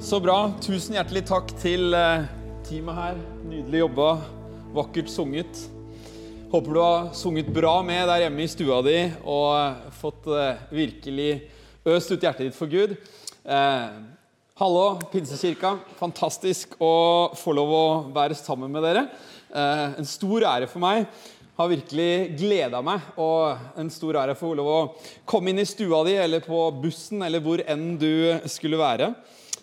Så bra. Tusen hjertelig takk til eh, teamet her. Nydelig jobba. Vakkert sunget. Håper du har sunget bra med der hjemme i stua di og eh, fått eh, virkelig øst ut hjertet ditt for Gud. Eh, hallo, Pinsekirka. Fantastisk å få lov å være sammen med dere. Eh, en stor ære for meg. Har virkelig gleda meg, og en stor ære for å få lov å komme inn i stua di eller på bussen eller hvor enn du skulle være.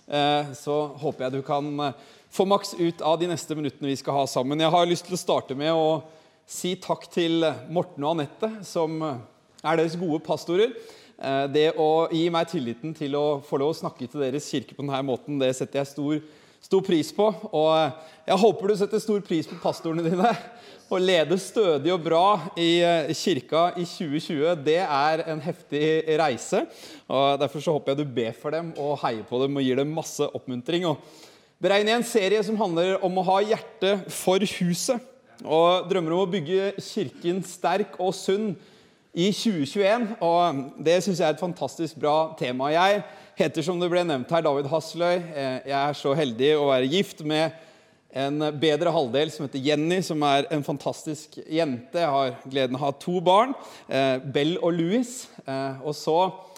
Eh, så håper jeg du kan eh, få maks ut av de neste minuttene vi skal ha sammen. Jeg har lyst til å starte med å si takk til Morten og Anette, som er deres gode pastorer. Eh, det å gi meg tilliten til å få lov å snakke til deres kirke på denne måten, det setter jeg stor, stor pris på. Og jeg håper du setter stor pris på pastorene dine. Å lede stødig og bra i kirka i 2020, det er en heftig reise. og Derfor så håper jeg du ber for dem og heier på dem og gir dem masse oppmuntring. Og dere er inne i en serie som handler om å ha hjerte for huset. Og drømmer om å bygge kirken sterk og sunn i 2021. Og det syns jeg er et fantastisk bra tema. Jeg heter, som det ble nevnt her, David Hasløy. Jeg er så heldig å være gift med en bedre halvdel som heter Jenny, som er en fantastisk jente. Jeg har gleden av å ha to barn, eh, Bell og Louis. Eh, og så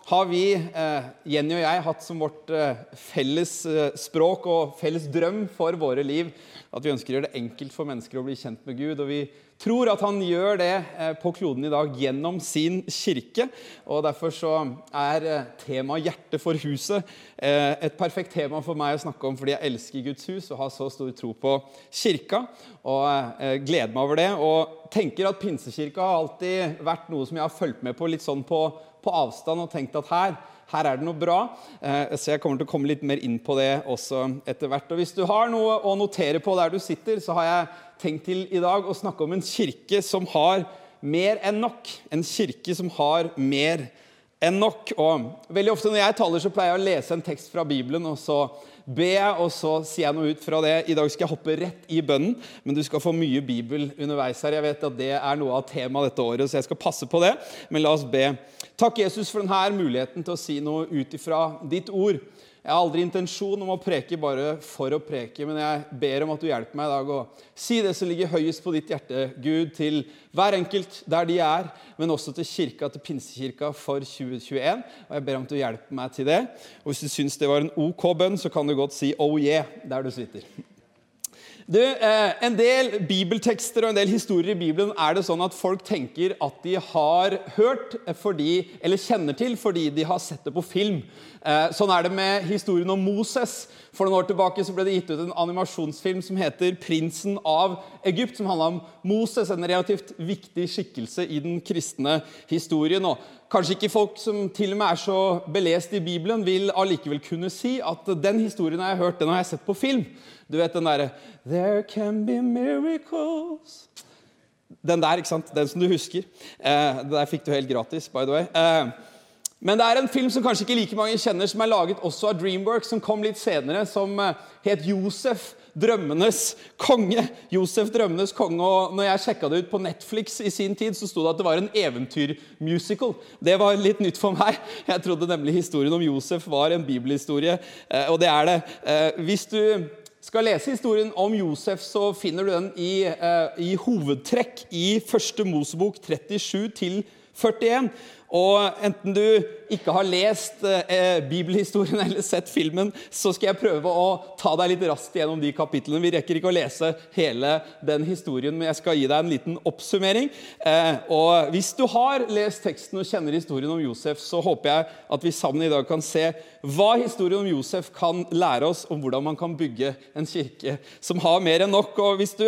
har vi, eh, Jenny og jeg, hatt som vårt eh, felles eh, språk og felles drøm for våre liv at vi ønsker å gjøre det enkelt for mennesker å bli kjent med Gud. Og vi tror at han gjør det eh, på kloden i dag gjennom sin kirke. Og Derfor så er eh, temaet 'Hjerte for huset' eh, et perfekt tema for meg å snakke om fordi jeg elsker Guds hus og har så stor tro på kirka. Og gleder meg over det. Og tenker at pinsekirka har alltid vært noe som jeg har fulgt med på litt sånn på, på avstand og tenkt at her her er det noe bra. Eh, så jeg kommer til å komme litt mer inn på det også etter hvert. Og hvis du har noe å notere på der du sitter, så har jeg tenkt til i dag å snakke om en kirke som har mer enn nok. En kirke som har mer enn nok. Og veldig ofte når jeg taler, så pleier jeg å lese en tekst fra Bibelen, og så jeg, og så sier jeg noe ut fra det. I dag skal jeg hoppe rett i bønnen, men du skal få mye Bibel underveis her. Jeg vet at det er noe av temaet dette året, så jeg skal passe på det. Men la oss be. Takk, Jesus, for denne muligheten til å si noe ut ifra ditt ord. Jeg har aldri intensjon om å preke bare for å preke, men jeg ber om at du hjelper meg i dag å si det som ligger høyest på ditt hjerte, Gud, til hver enkelt der de er, men også til kirka, til Pinsekirka for 2021. Og jeg ber om at du hjelper meg til det. Og hvis du syns det var en OK bønn, så kan du godt si oh yeah der du sitter. Du, eh, En del bibeltekster og en del historier i Bibelen er det sånn at folk tenker at de har hørt fordi, eller kjenner til fordi de har sett det på film. Eh, sånn er det med historien om Moses. For noen år tilbake så ble det gitt ut en animasjonsfilm som heter 'Prinsen av Egypt', som handla om Moses, en relativt viktig skikkelse i den kristne historien. Og kanskje ikke folk som til og med er så belest i Bibelen, vil allikevel kunne si at den historien har jeg hørt, den har jeg sett på film. Du vet den derre 'There can be miracles' Den der, ikke sant? Den som du husker. Eh, der fikk du helt gratis, by the way. Eh, men det er en film som kanskje ikke like mange kjenner, som er laget også av Dreamworks, som kom litt senere, som eh, het Josef. Drømmenes konge. Josef Drømmenes konge. og når jeg sjekka det ut på Netflix i sin tid, så sto det at det var en eventyrmusical. Det var litt nytt for meg. Jeg trodde nemlig historien om Josef var en bibelhistorie, eh, og det er det. Eh, hvis du skal lese historien om Josef, så finner du den i, i hovedtrekk i første Mosebok 37 til 41. Og enten du ikke har lest eh, bibelhistorien eller sett filmen, så skal jeg prøve å ta deg litt raskt gjennom de kapitlene. Vi rekker ikke å lese hele den historien, men jeg skal gi deg en liten oppsummering. Eh, og hvis du har lest teksten og kjenner historien om Josef, så håper jeg at vi sammen i dag kan se hva historien om Josef kan lære oss om hvordan man kan bygge en kirke som har mer enn nok. Og hvis du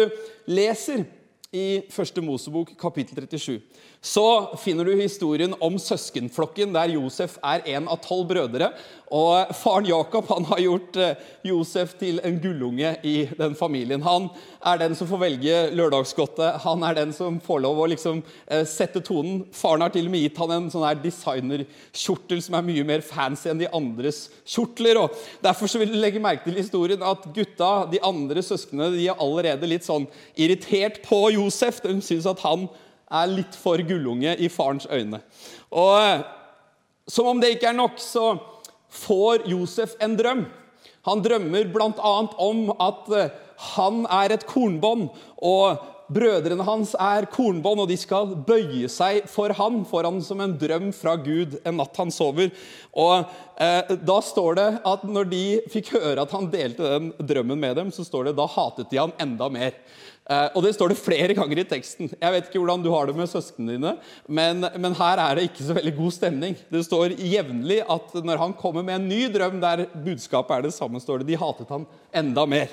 leser i første Mosebok kapittel 37 så finner du historien om søskenflokken der Josef er en av tolv brødre. Og Faren Jakob han har gjort eh, Josef til en gullunge i den familien. Han er den som får velge lørdagsgodtet. Han er den som får lov å liksom, eh, sette tonen. Faren har til og med gitt han en sånn her designerkjortel som er mye mer fancy enn de andres kjortler. og Derfor så vil du legge merke til historien at gutta, de andre søsknene, de er allerede litt sånn irritert på Josef. De syns at han er litt for gullunge i farens øyne. Og som om det ikke er nok, så får Josef en drøm. Han drømmer bl.a. om at eh, han er et kornbånd, og brødrene hans er kornbånd, og de skal bøye seg for han, for han som en drøm fra Gud en natt han sover. Og eh, Da står det at når de fikk høre at han delte den drømmen med dem, så står det da hatet de han enda mer. Eh, og Det står det flere ganger i teksten. Jeg vet ikke hvordan du har det med søsknene dine, men, men, her er det ikke så veldig god stemning. Det står jevnlig at når han kommer med en ny drøm der budskapet er det samme, står det de hatet han enda mer.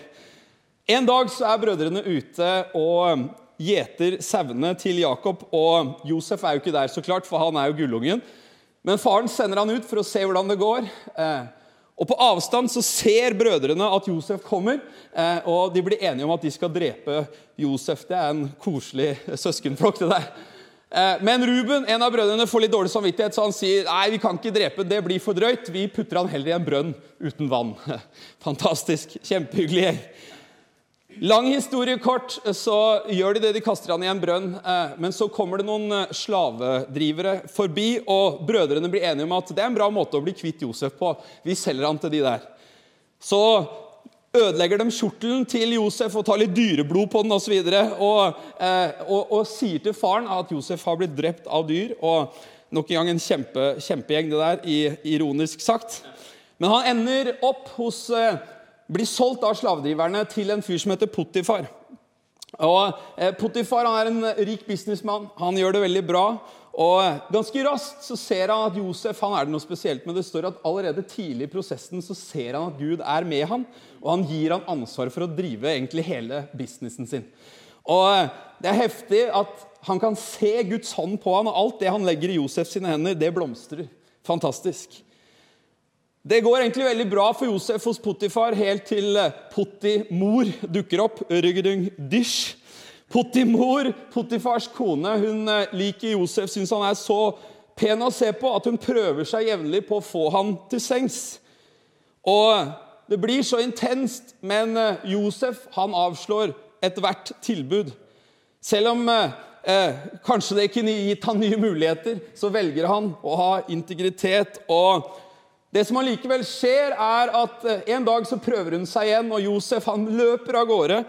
En dag så er brødrene ute og gjeter sauene til Jakob. Og Josef er jo ikke der, så klart, for han er jo gullungen. Men faren sender han ut for å se hvordan det går. Eh, og På avstand så ser brødrene at Josef kommer, eh, og de blir enige om at de skal drepe Josef. Det er en koselig søskenflokk, det der. Eh, men Ruben, en av brødrene, får litt dårlig samvittighet, så han sier nei, vi kan ikke drepe, det blir for drøyt. Vi putter han heller i en brønn uten vann. Fantastisk. Kjempehyggelig gjeng. Lang historie kort, så gjør de det. De kaster han i en brønn. Eh, men så kommer det noen eh, slavedrivere forbi, og brødrene blir enige om at det er en bra måte å bli kvitt Josef på. Vi selger han til de der. Så ødelegger de kjortelen til Josef og tar litt dyreblod på den osv. Og, og, eh, og, og sier til faren at Josef har blitt drept av dyr. og Nok en gang en kjempe, kjempegjeng, det der, ironisk sagt. Men han ender opp hos blir solgt av slavedriverne til en fyr som heter Potifar. Og eh, Potifar han er en rik businessmann. Han gjør det veldig bra. Og Ganske raskt så ser han at Josef han er det noe spesielt men Det står at allerede tidlig i prosessen så ser han at Gud er med han, og han gir han ansvar for å drive egentlig hele businessen sin. Og eh, Det er heftig at han kan se Guds hånd på han, og alt det han legger i Josef sine hender, det blomstrer. Fantastisk. Det går egentlig veldig bra for Josef hos Potifar helt til Potimor Potti-mor dukker opp. Rygdung dish. Potti-mor, Potifars kone, hun eh, liker Josef, syns han er så pen å se på at hun prøver seg jevnlig på å få han til sengs. Og Det blir så intenst, men eh, Josef han avslår ethvert tilbud. Selv om eh, kanskje det kunne gitt han nye muligheter, så velger han å ha integritet. og det som allikevel skjer, er at eh, en dag så prøver hun seg igjen, og Josef han løper av gårde.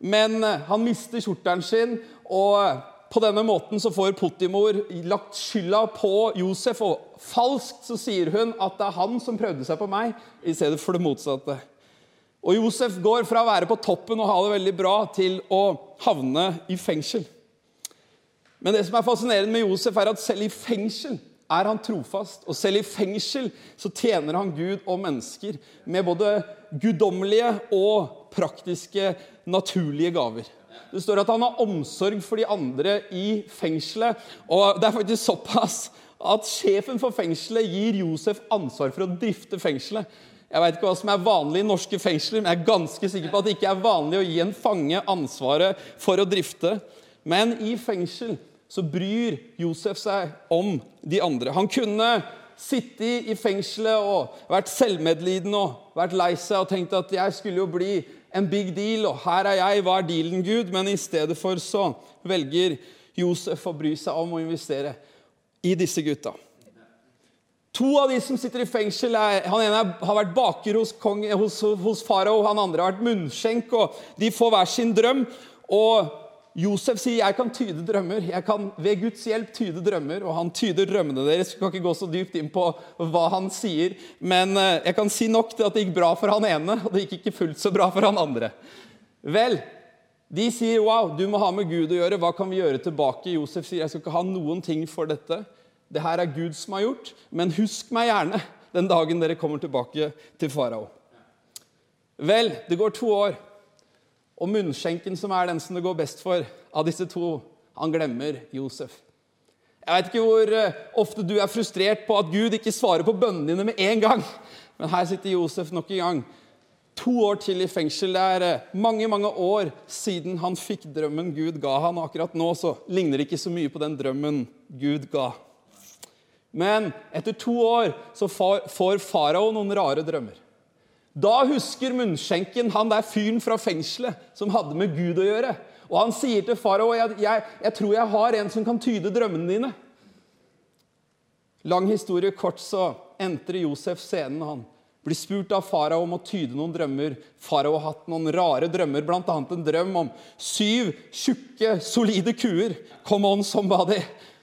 Men eh, han mister kjortelen sin, og eh, på denne måten så får Pottimor lagt skylda på Josef. Og falskt så sier hun at det er han som prøvde seg på meg, i stedet for det motsatte. Og Josef går fra å være på toppen og ha det veldig bra, til å havne i fengsel. Men det som er fascinerende med Josef, er at selv i fengsel er han trofast. Og selv i fengsel så tjener han Gud og mennesker med både guddommelige og praktiske, naturlige gaver. Det står at han har omsorg for de andre i fengselet. Og det er faktisk såpass at sjefen for fengselet gir Josef ansvar for å drifte fengselet. Jeg vet ikke hva som er vanlig i norske fengsler, men jeg er ganske sikker på at det ikke er vanlig å gi en fange ansvaret for å drifte. Men i fengsel så bryr Josef seg om de andre. Han kunne sittet i fengselet og vært selvmedlidende og vært lei seg og tenkt at jeg skulle jo bli en big deal, og her er jeg, hva er dealen, Gud? Men i stedet for så velger Josef å bry seg om å investere i disse gutta. To av de som sitter i fengsel, er, han ene har vært baker hos, kong, hos, hos farao, han andre har vært munnskjenk. og De får hver sin drøm. og Josef sier jeg kan tyde drømmer. Jeg kan ved Guds hjelp tyde drømmer. Og han tyder drømmene deres. Jeg kan ikke gå så dypt inn på hva han sier. Men eh, jeg kan si nok til at det gikk bra for han ene, og det gikk ikke fullt så bra for han andre. Vel, de sier wow, du må ha med Gud å gjøre. Hva kan vi gjøre tilbake? Josef sier jeg skal ikke ha noen ting for dette. Det her er Gud som har gjort. Men husk meg gjerne den dagen dere kommer tilbake til farao. Vel, det går to år. Og munnskjenken, som er den som det går best for av disse to, han glemmer Josef. Jeg vet ikke hvor eh, ofte du er frustrert på at Gud ikke svarer på bønnene dine med en gang. Men her sitter Josef nok en gang. To år til i fengsel. Det er eh, mange mange år siden han fikk drømmen Gud ga han. Og akkurat nå så ligner det ikke så mye på den drømmen Gud ga. Men etter to år så får farao noen rare drømmer. Da husker munnskjenken han der fyren fra fengselet som hadde med Gud å gjøre. Og han sier til farao jeg, jeg, tror jeg har en som kan tyde drømmene dine. Lang historie kort, så entrer Josef scenen. Han blir spurt av farao om å tyde noen drømmer. Farao har hatt noen rare drømmer, bl.a. en drøm om syv tjukke, solide kuer. Come on, somebody.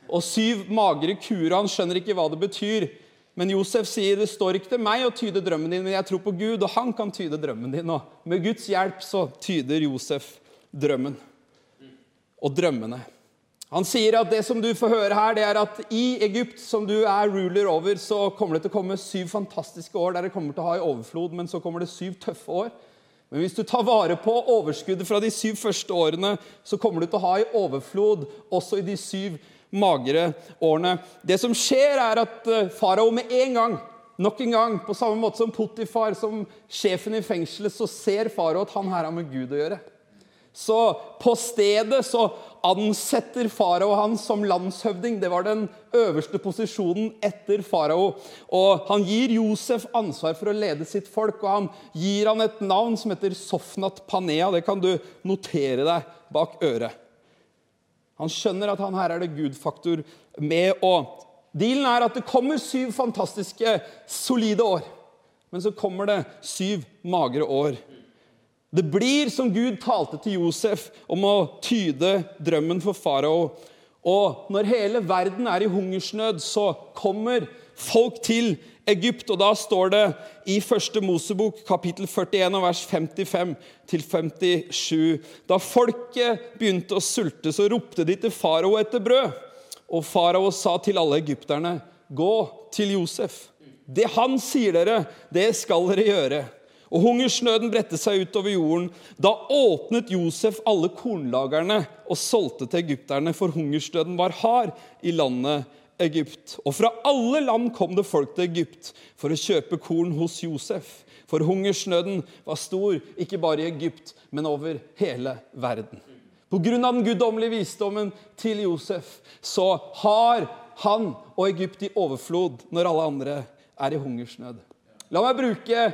Og syv magre kuer. Han skjønner ikke hva det betyr. Men Josef sier det står ikke til meg å tyde drømmen din, men jeg tror på Gud, og han kan tyde drømmen din. Og med Guds hjelp så tyder Josef drømmen og drømmene. Han sier at det som du får høre her, det er at i Egypt, som du er ruler over, så kommer det til å komme syv fantastiske år der det kommer til å ha i overflod, men så kommer det syv tøffe år. Men hvis du tar vare på overskuddet fra de syv første årene, så kommer du til å ha i overflod også i de syv magre årene. Det som skjer, er at eh, farao med en gang Nok en gang, på samme måte som Potifar, som sjefen i fengselet, så ser farao at han her har med Gud å gjøre. Så på stedet så ansetter farao han som landshøvding. Det var den øverste posisjonen etter farao. Og han gir Josef ansvar for å lede sitt folk, og han gir han et navn som heter Sofnat Panea. Det kan du notere deg bak øret. Han skjønner at han her er det Gud-faktor med. Og dealen er at det kommer syv fantastiske, solide år. Men så kommer det syv magre år. Det blir som Gud talte til Josef om å tyde drømmen for farao. Og når hele verden er i hungersnød, så kommer folk til Egypt. Og da står det i første Mosebok, kapittel 41, vers 55 57 Da folket begynte å sulte, så ropte de til farao etter brød. Og farao sa til alle egypterne, gå til Josef. Det han sier dere, det skal dere gjøre. Og hungersnøden bredte seg utover jorden. Da åpnet Josef alle kornlagerne og solgte til egypterne, for hungersnøden var hard i landet Egypt. Og fra alle land kom det folk til Egypt for å kjøpe korn hos Josef. For hungersnøden var stor, ikke bare i Egypt, men over hele verden. Pga. den guddommelige visdommen til Josef så har han og Egypt i overflod når alle andre er i hungersnød. La meg bruke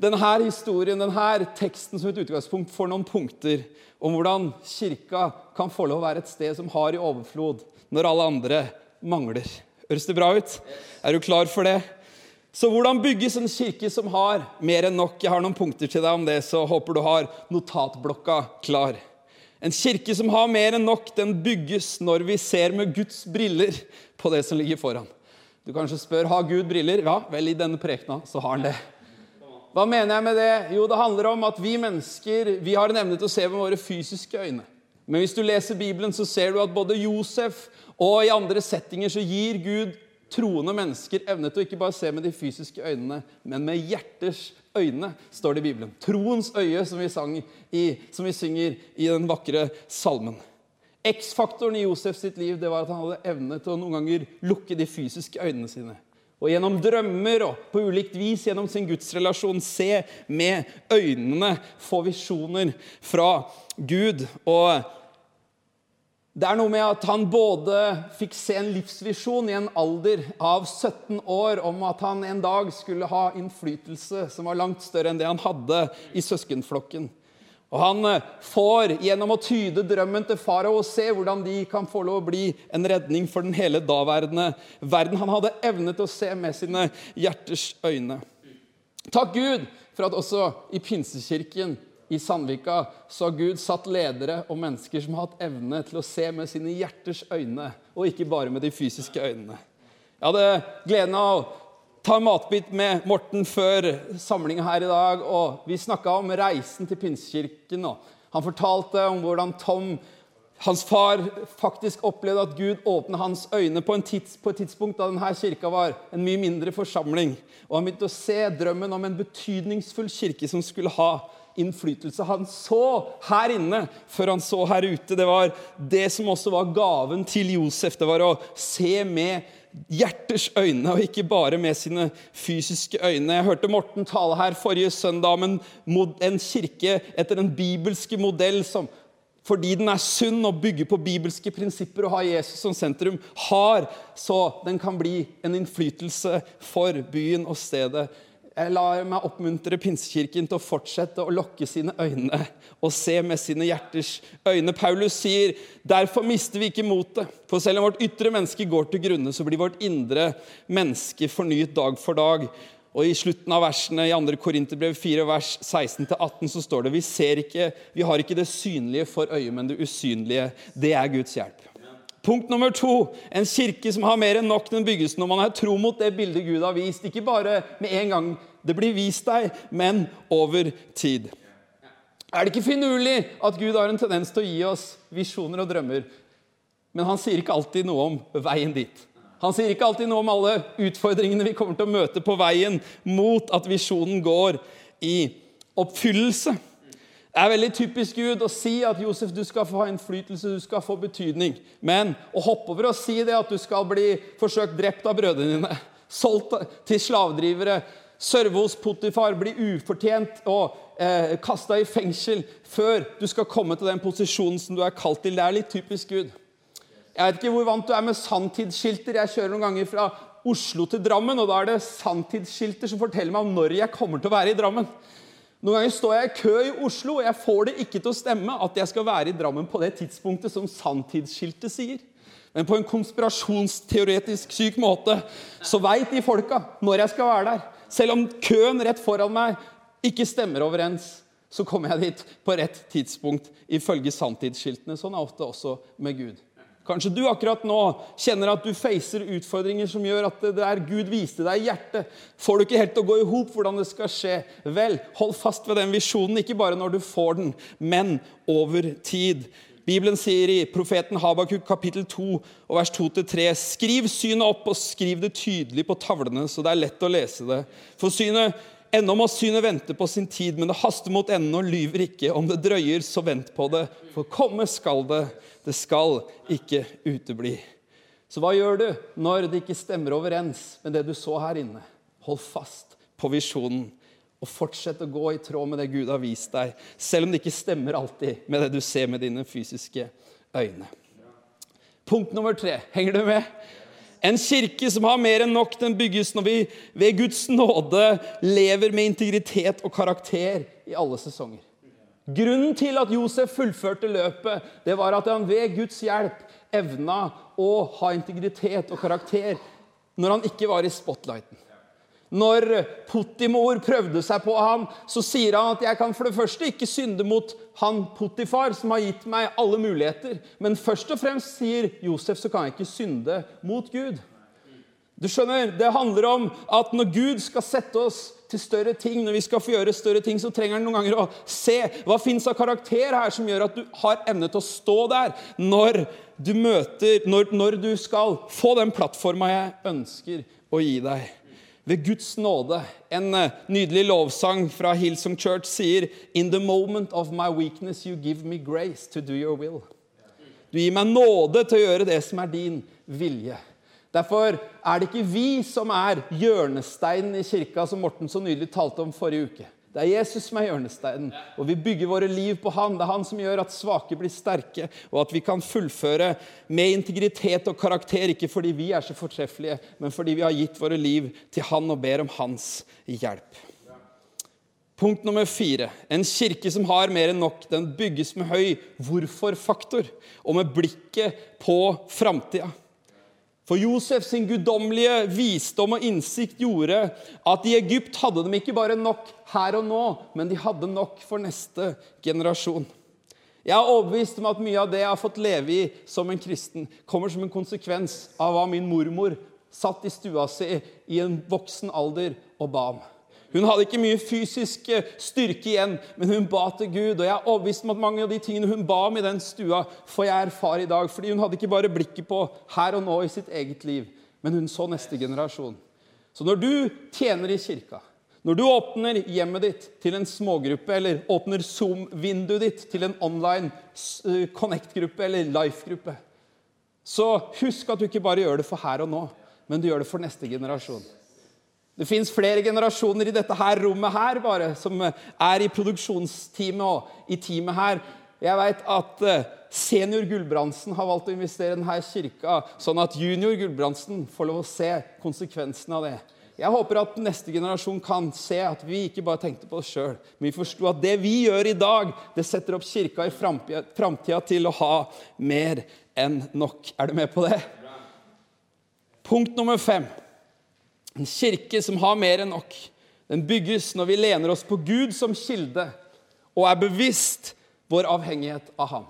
denne historien, denne teksten som et utgangspunkt for noen punkter om hvordan kirka kan få lov å være et sted som har i overflod når alle andre mangler. Høres det bra ut? Er du klar for det? Så hvordan bygges en kirke som har mer enn nok? Jeg har noen punkter til deg om det, så håper du har notatblokka klar. En kirke som har mer enn nok, den bygges når vi ser med Guds briller på det som ligger foran. Du kanskje spør har Gud briller. Ja, vel, i denne prekena så har han det. Hva mener jeg med det? Jo, det handler om at vi mennesker vi har en evne til å se med våre fysiske øyne. Men hvis du leser Bibelen, så ser du at både Josef og i andre settinger så gir Gud troende mennesker evne til å ikke bare se med de fysiske øynene, men med hjerters øyne, står det i Bibelen. Troens øye, som vi, i, som vi synger i den vakre salmen. X-faktoren i Josef sitt liv det var at han hadde evne til å noen ganger lukke de fysiske øynene sine og gjennom drømmer og på ulikt vis gjennom sin gudsrelasjon se med øynene, få visjoner fra Gud. Og det er noe med at han både fikk se en livsvisjon i en alder av 17 år om at han en dag skulle ha innflytelse som var langt større enn det han hadde i søskenflokken. Og Han eh, får gjennom å tyde drømmen til farao se hvordan de kan få lov å bli en redning for den hele daværende verden. Han hadde evne til å se med sine hjerters øyne. Takk Gud for at også i Pinsekirken i Sandvika så har Gud satt ledere og mennesker som har hatt evne til å se med sine hjerters øyne, og ikke bare med de fysiske øynene. Jeg hadde gleden av ta en matbit med Morten før samlinga her i dag. og Vi snakka om reisen til Pinsekirken. Han fortalte om hvordan Tom, hans far, faktisk opplevde at Gud åpna hans øyne på, tids, på, et tidspunkt da denne kirka var en mye mindre forsamling. Og Han begynte å se drømmen om en betydningsfull kirke som skulle ha innflytelse. Han så her inne før han så her ute. Det var det som også var gaven til Josef. Det var å se med hjerters øyne, og ikke bare med sine fysiske øyne. Jeg hørte Morten tale her forrige søndag om en, en kirke etter den bibelske modell som fordi den er sunn og bygger på bibelske prinsipper og har Jesus som sentrum, har så den kan bli en innflytelse for byen og stedet. Jeg lar meg oppmuntre Pinsekirken til å fortsette å lokke sine øyne og se med sine hjerters øyne. Paulus sier derfor mister vi ikke motet. For selv om vårt ytre menneske går til grunne, så blir vårt indre menneske fornyet dag for dag. Og I slutten av versene i 2. Korinterbrev 4, vers 16-18 så står det vi, ser ikke, vi har ikke det synlige for øyet, men det usynlige. Det er Guds hjelp. Punkt nummer to. En kirke som har mer enn nok, den bygges når man har tro mot det bildet Gud har vist. Ikke bare med en gang det blir vist deg, men over tid. Er det ikke finurlig at Gud har en tendens til å gi oss visjoner og drømmer, men han sier ikke alltid noe om veien dit? Han sier ikke alltid noe om alle utfordringene vi kommer til å møte på veien mot at visjonen går i oppfyllelse. Det er veldig typisk Gud å si at Josef, du skal få ha innflytelse, du skal få betydning. Men å hoppe over og si det at du skal bli forsøkt drept av brødrene dine, solgt til slavedrivere, serve hos Potifar, bli ufortjent og eh, kasta i fengsel før du skal komme til den posisjonen som du er kalt til, det er litt typisk Gud. Jeg vet ikke hvor vant du er med sanntidsskilter. Jeg kjører noen ganger fra Oslo til Drammen, og da er det sanntidsskilter som forteller meg om når jeg kommer til å være i Drammen. Noen ganger står jeg i kø i Oslo, og jeg får det ikke til å stemme at jeg skal være i Drammen på det tidspunktet som sanntidsskiltet sier. Men på en konspirasjonsteoretisk syk måte så veit de folka når jeg skal være der. Selv om køen rett foran meg ikke stemmer overens, så kommer jeg dit på rett tidspunkt ifølge sanntidsskiltene. Sånn er ofte også med Gud. Kanskje du akkurat nå kjenner at du facer utfordringer som gjør at det der Gud viste deg i hjertet, får du ikke helt til å gå i hop hvordan det skal skje. Vel, hold fast ved den visjonen, ikke bare når du får den, men over tid. Bibelen sier i profeten Habakuk kapittel 2 og vers 2-3.: Skriv synet opp og skriv det tydelig på tavlene, så det er lett å lese det. For synet Ennå må synet vente på sin tid, men det haster mot enden og lyver ikke. Om det drøyer, så vent på det, for komme skal det. Det skal ikke utebli. Så hva gjør du når det ikke stemmer overens med det du så her inne? Hold fast på visjonen og fortsett å gå i tråd med det Gud har vist deg, selv om det ikke stemmer alltid med det du ser med dine fysiske øyne. Punkt nummer tre. Henger du med? En kirke som har mer enn nok, den bygges når vi ved Guds nåde lever med integritet og karakter i alle sesonger. Grunnen til at Josef fullførte løpet, det var at han ved Guds hjelp evna å ha integritet og karakter når han ikke var i spotlighten. Når Potimor prøvde seg på ham, så sier han at jeg kan for det første ikke synde mot han Potifar, som har gitt meg alle muligheter. Men først og fremst, sier Josef, så kan jeg ikke synde mot Gud. Du skjønner, Det handler om at når Gud skal sette oss til større ting, når vi skal få gjøre større ting, så trenger han noen ganger å se hva fins av karakter her som gjør at du har evne til å stå der når du møter Når, når du skal få den plattforma jeg ønsker å gi deg. Ved Guds nåde. En eh, nydelig lovsang fra Hillsong Church sier In the moment of my weakness you give me grace to do your will. Du gir meg nåde til å gjøre det som er din vilje. Derfor er det ikke vi som er hjørnesteinen i kirka, som Morten så nydelig talte om forrige uke. Det er Jesus som er hjørnesteinen, og vi bygger våre liv på han. Det er han som gjør at svake blir sterke, og at vi kan fullføre med integritet og karakter, ikke fordi vi er så fortreffelige, men fordi vi har gitt våre liv til han og ber om hans hjelp. Punkt nummer fire. En kirke som har mer enn nok, den bygges med høy hvorfor-faktor og med blikket på framtida. For Josef sin guddommelige visdom og innsikt gjorde at i Egypt hadde de ikke bare nok her og nå, men de hadde nok for neste generasjon. Jeg er overbevist om at mye av det jeg har fått leve i som en kristen, kommer som en konsekvens av hva min mormor satt i stua si i en voksen alder og ba om. Hun hadde ikke mye fysisk eh, styrke igjen, men hun ba til Gud. Og jeg er overbevist om at mange av de tingene hun ba om i den stua, får jeg erfare i dag. Fordi hun hadde ikke bare blikket på her og nå i sitt eget liv, men hun så neste generasjon. Så når du tjener i kirka, når du åpner hjemmet ditt til en smågruppe, eller åpner Zoom-vinduet ditt til en online eh, Connect-gruppe eller Life-gruppe, så husk at du ikke bare gjør det for her og nå, men du gjør det for neste generasjon. Det fins flere generasjoner i dette her rommet her bare, som er i produksjonsteamet og i teamet her. Jeg vet at eh, senior Gulbrandsen har valgt å investere i denne kirka, sånn at junior Gulbrandsen får lov å se konsekvensen av det. Jeg håper at neste generasjon kan se at vi ikke bare tenkte på oss sjøl, men vi forsto at det vi gjør i dag, det setter opp kirka i framtida til å ha mer enn nok. Er du med på det? Punkt nummer fem. En kirke som har mer enn nok. Den bygges når vi lener oss på Gud som kilde og er bevisst vår avhengighet av ham.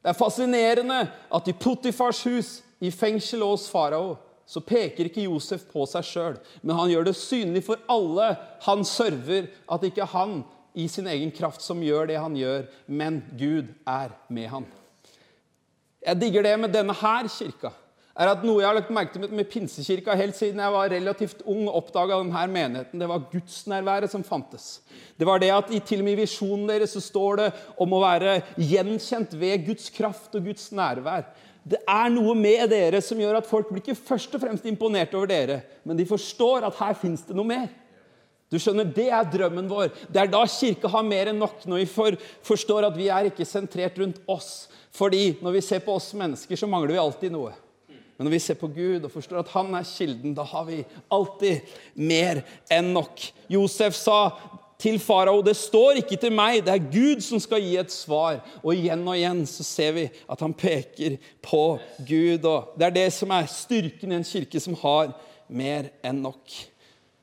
Det er fascinerende at i Potifars hus, i fengsel hos farao, så peker ikke Josef på seg sjøl, men han gjør det synlig for alle han server, at ikke han i sin egen kraft som gjør det han gjør, men Gud er med han. Jeg digger det med denne her kirka er at noe jeg har lagt merke til med, Pinsekirka helt siden jeg var relativt ung oppdaga denne menigheten, det var gudsnærværet som fantes. Det var det at i til og med i visjonen deres så står det om å være gjenkjent ved Guds kraft og Guds nærvær. Det er noe med dere som gjør at folk blir ikke først og fremst imponert over dere, men de forstår at her fins det noe mer. Du skjønner, Det er drømmen vår. Det er da kirka har mer enn nok. Når vi for, forstår at vi er ikke sentrert rundt oss. Fordi når vi ser på oss mennesker, så mangler vi alltid noe. Men når vi ser på Gud og forstår at han er kilden, da har vi alltid mer enn nok. Josef sa til farao, 'Det står ikke til meg, det er Gud som skal gi et svar.' Og igjen og igjen så ser vi at han peker på Gud. Og det er det som er styrken i en kirke som har mer enn nok.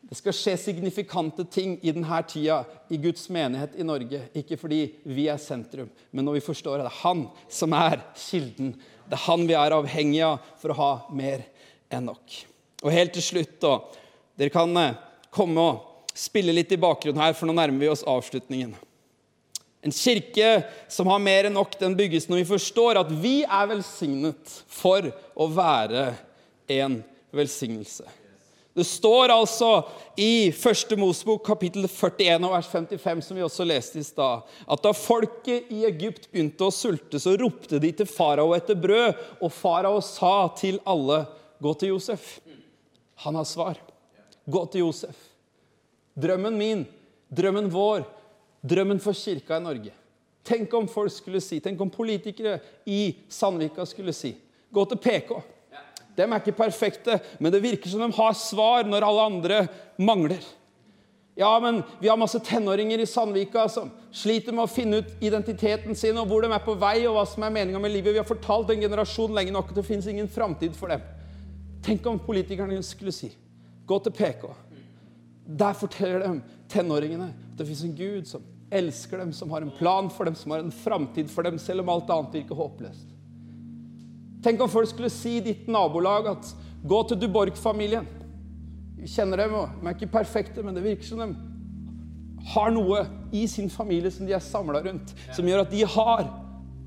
Det skal skje signifikante ting i denne tida i Guds menighet i Norge. Ikke fordi vi er sentrum, men når vi forstår at det er Han som er kilden det er han vi er avhengig av for å ha mer enn nok. Og helt til slutt, da. Dere kan eh, komme og spille litt i bakgrunnen her, for nå nærmer vi oss avslutningen. En kirke som har mer enn nok, den bygges når vi forstår at vi er velsignet for å være en velsignelse. Det står altså i 1. Mosbok kapittel 41 og vers 55, som vi også leste i stad, at da folket i Egypt begynte å sulte, så ropte de til farao etter brød, og farao sa til alle, 'Gå til Josef.' Han har svar. Gå til Josef. Drømmen min, drømmen vår, drømmen for kirka i Norge. Tenk om folk skulle si, tenk om politikere i Sandvika skulle si, 'Gå til PK'. De er ikke perfekte, men det virker som de har svar når alle andre mangler. Ja, men vi har masse tenåringer i Sandvika som sliter med å finne ut identiteten sin og hvor de er på vei, og hva som er meninga med livet. Vi har fortalt en generasjon lenge nok at det fins ingen framtid for dem. Tenk om politikerne skulle si gå til PK. Der forteller de tenåringene at det fins en Gud som elsker dem, som har en plan for dem, som har en framtid for dem, selv om alt annet virker håpløst. Tenk om folk skulle si i ditt nabolag at gå til Duborg-familien. Vi kjenner dem, og de er ikke perfekte, men det virker som de har noe i sin familie som de er samla rundt, som gjør at de har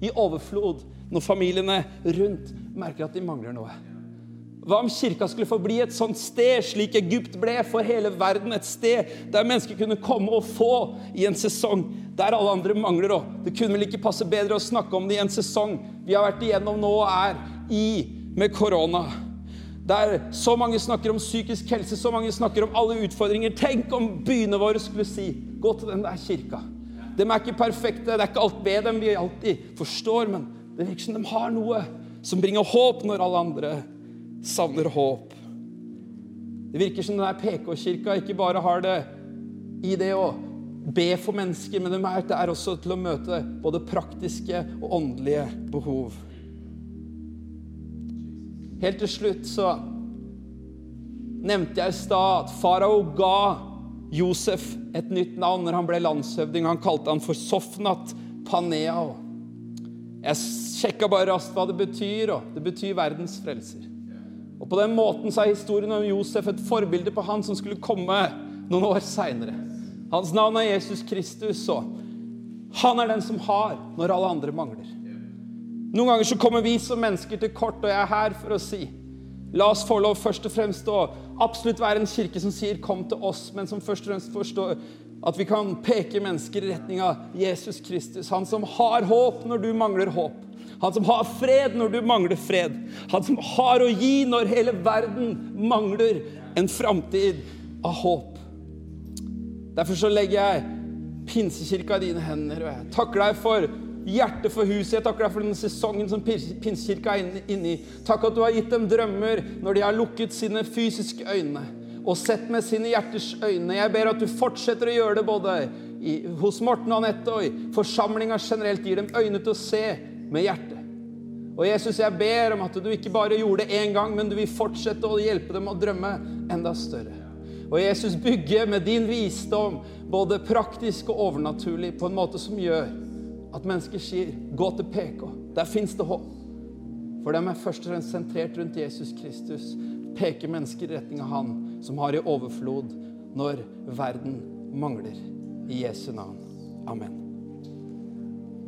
i overflod når familiene rundt merker at de mangler noe. Hva om kirka skulle få bli et sånt sted, slik Egypt ble for hele verden? Et sted der mennesker kunne komme og få i en sesong der alle andre mangler. òg. det kunne vel ikke passe bedre å snakke om det i en sesong vi har vært igjennom nå og er i med korona. Der så mange snakker om psykisk helse, så mange snakker om alle utfordringer. Tenk om byene våre skulle si 'gå til den der kirka'. De er ikke perfekte, det er ikke alt ved dem vi alltid forstår, men det virker som de har noe som bringer håp når alle andre savner håp. Det virker som denne PK-kirka ikke bare har det i det å be for mennesker, men det er også til å møte både praktiske og åndelige behov. Helt til slutt så nevnte jeg i stad at farao ga Josef et nytt navn når han ble landshøvding. Han kalte han for Sofnat Paneao. Jeg sjekka bare raskt hva det betyr, og det betyr verdens frelser. Og På den måten så er historien om Josef et forbilde på han som skulle komme noen år seinere. Hans navn er Jesus Kristus, og han er den som har når alle andre mangler. Noen ganger så kommer vi som mennesker til kort, og jeg er her for å si La oss få lov først og fremst å absolutt være en kirke som sier 'kom til oss', men som først og fremst forstår at vi kan peke mennesker i retning av Jesus Kristus, han som har håp når du mangler håp. Han som har fred når du mangler fred. Han som har å gi når hele verden mangler en framtid av håp. Derfor så legger jeg Pinsekirka i dine hender. Og jeg takker deg for hjertet for huset. Jeg takker deg for den sesongen som Pinsekirka er inne i. Takk at du har gitt dem drømmer når de har lukket sine fysiske øyne og sett med sine hjerters øyne. Jeg ber at du fortsetter å gjøre det både i, hos Morten og Anette og i forsamlinga generelt. Gir dem øyne til å se med hjertet. Og Jesus, jeg ber om at du ikke bare gjorde det én gang, men du vil fortsette å hjelpe dem å drømme enda større. Og Jesus bygger med din visdom, både praktisk og overnaturlig, på en måte som gjør at mennesker sier 'gå til PK'. Der fins det håp. For de er først og fremst sentrert rundt Jesus Kristus. Peker mennesker i retning av Han som har i overflod når verden mangler. I Jesu navn. Amen.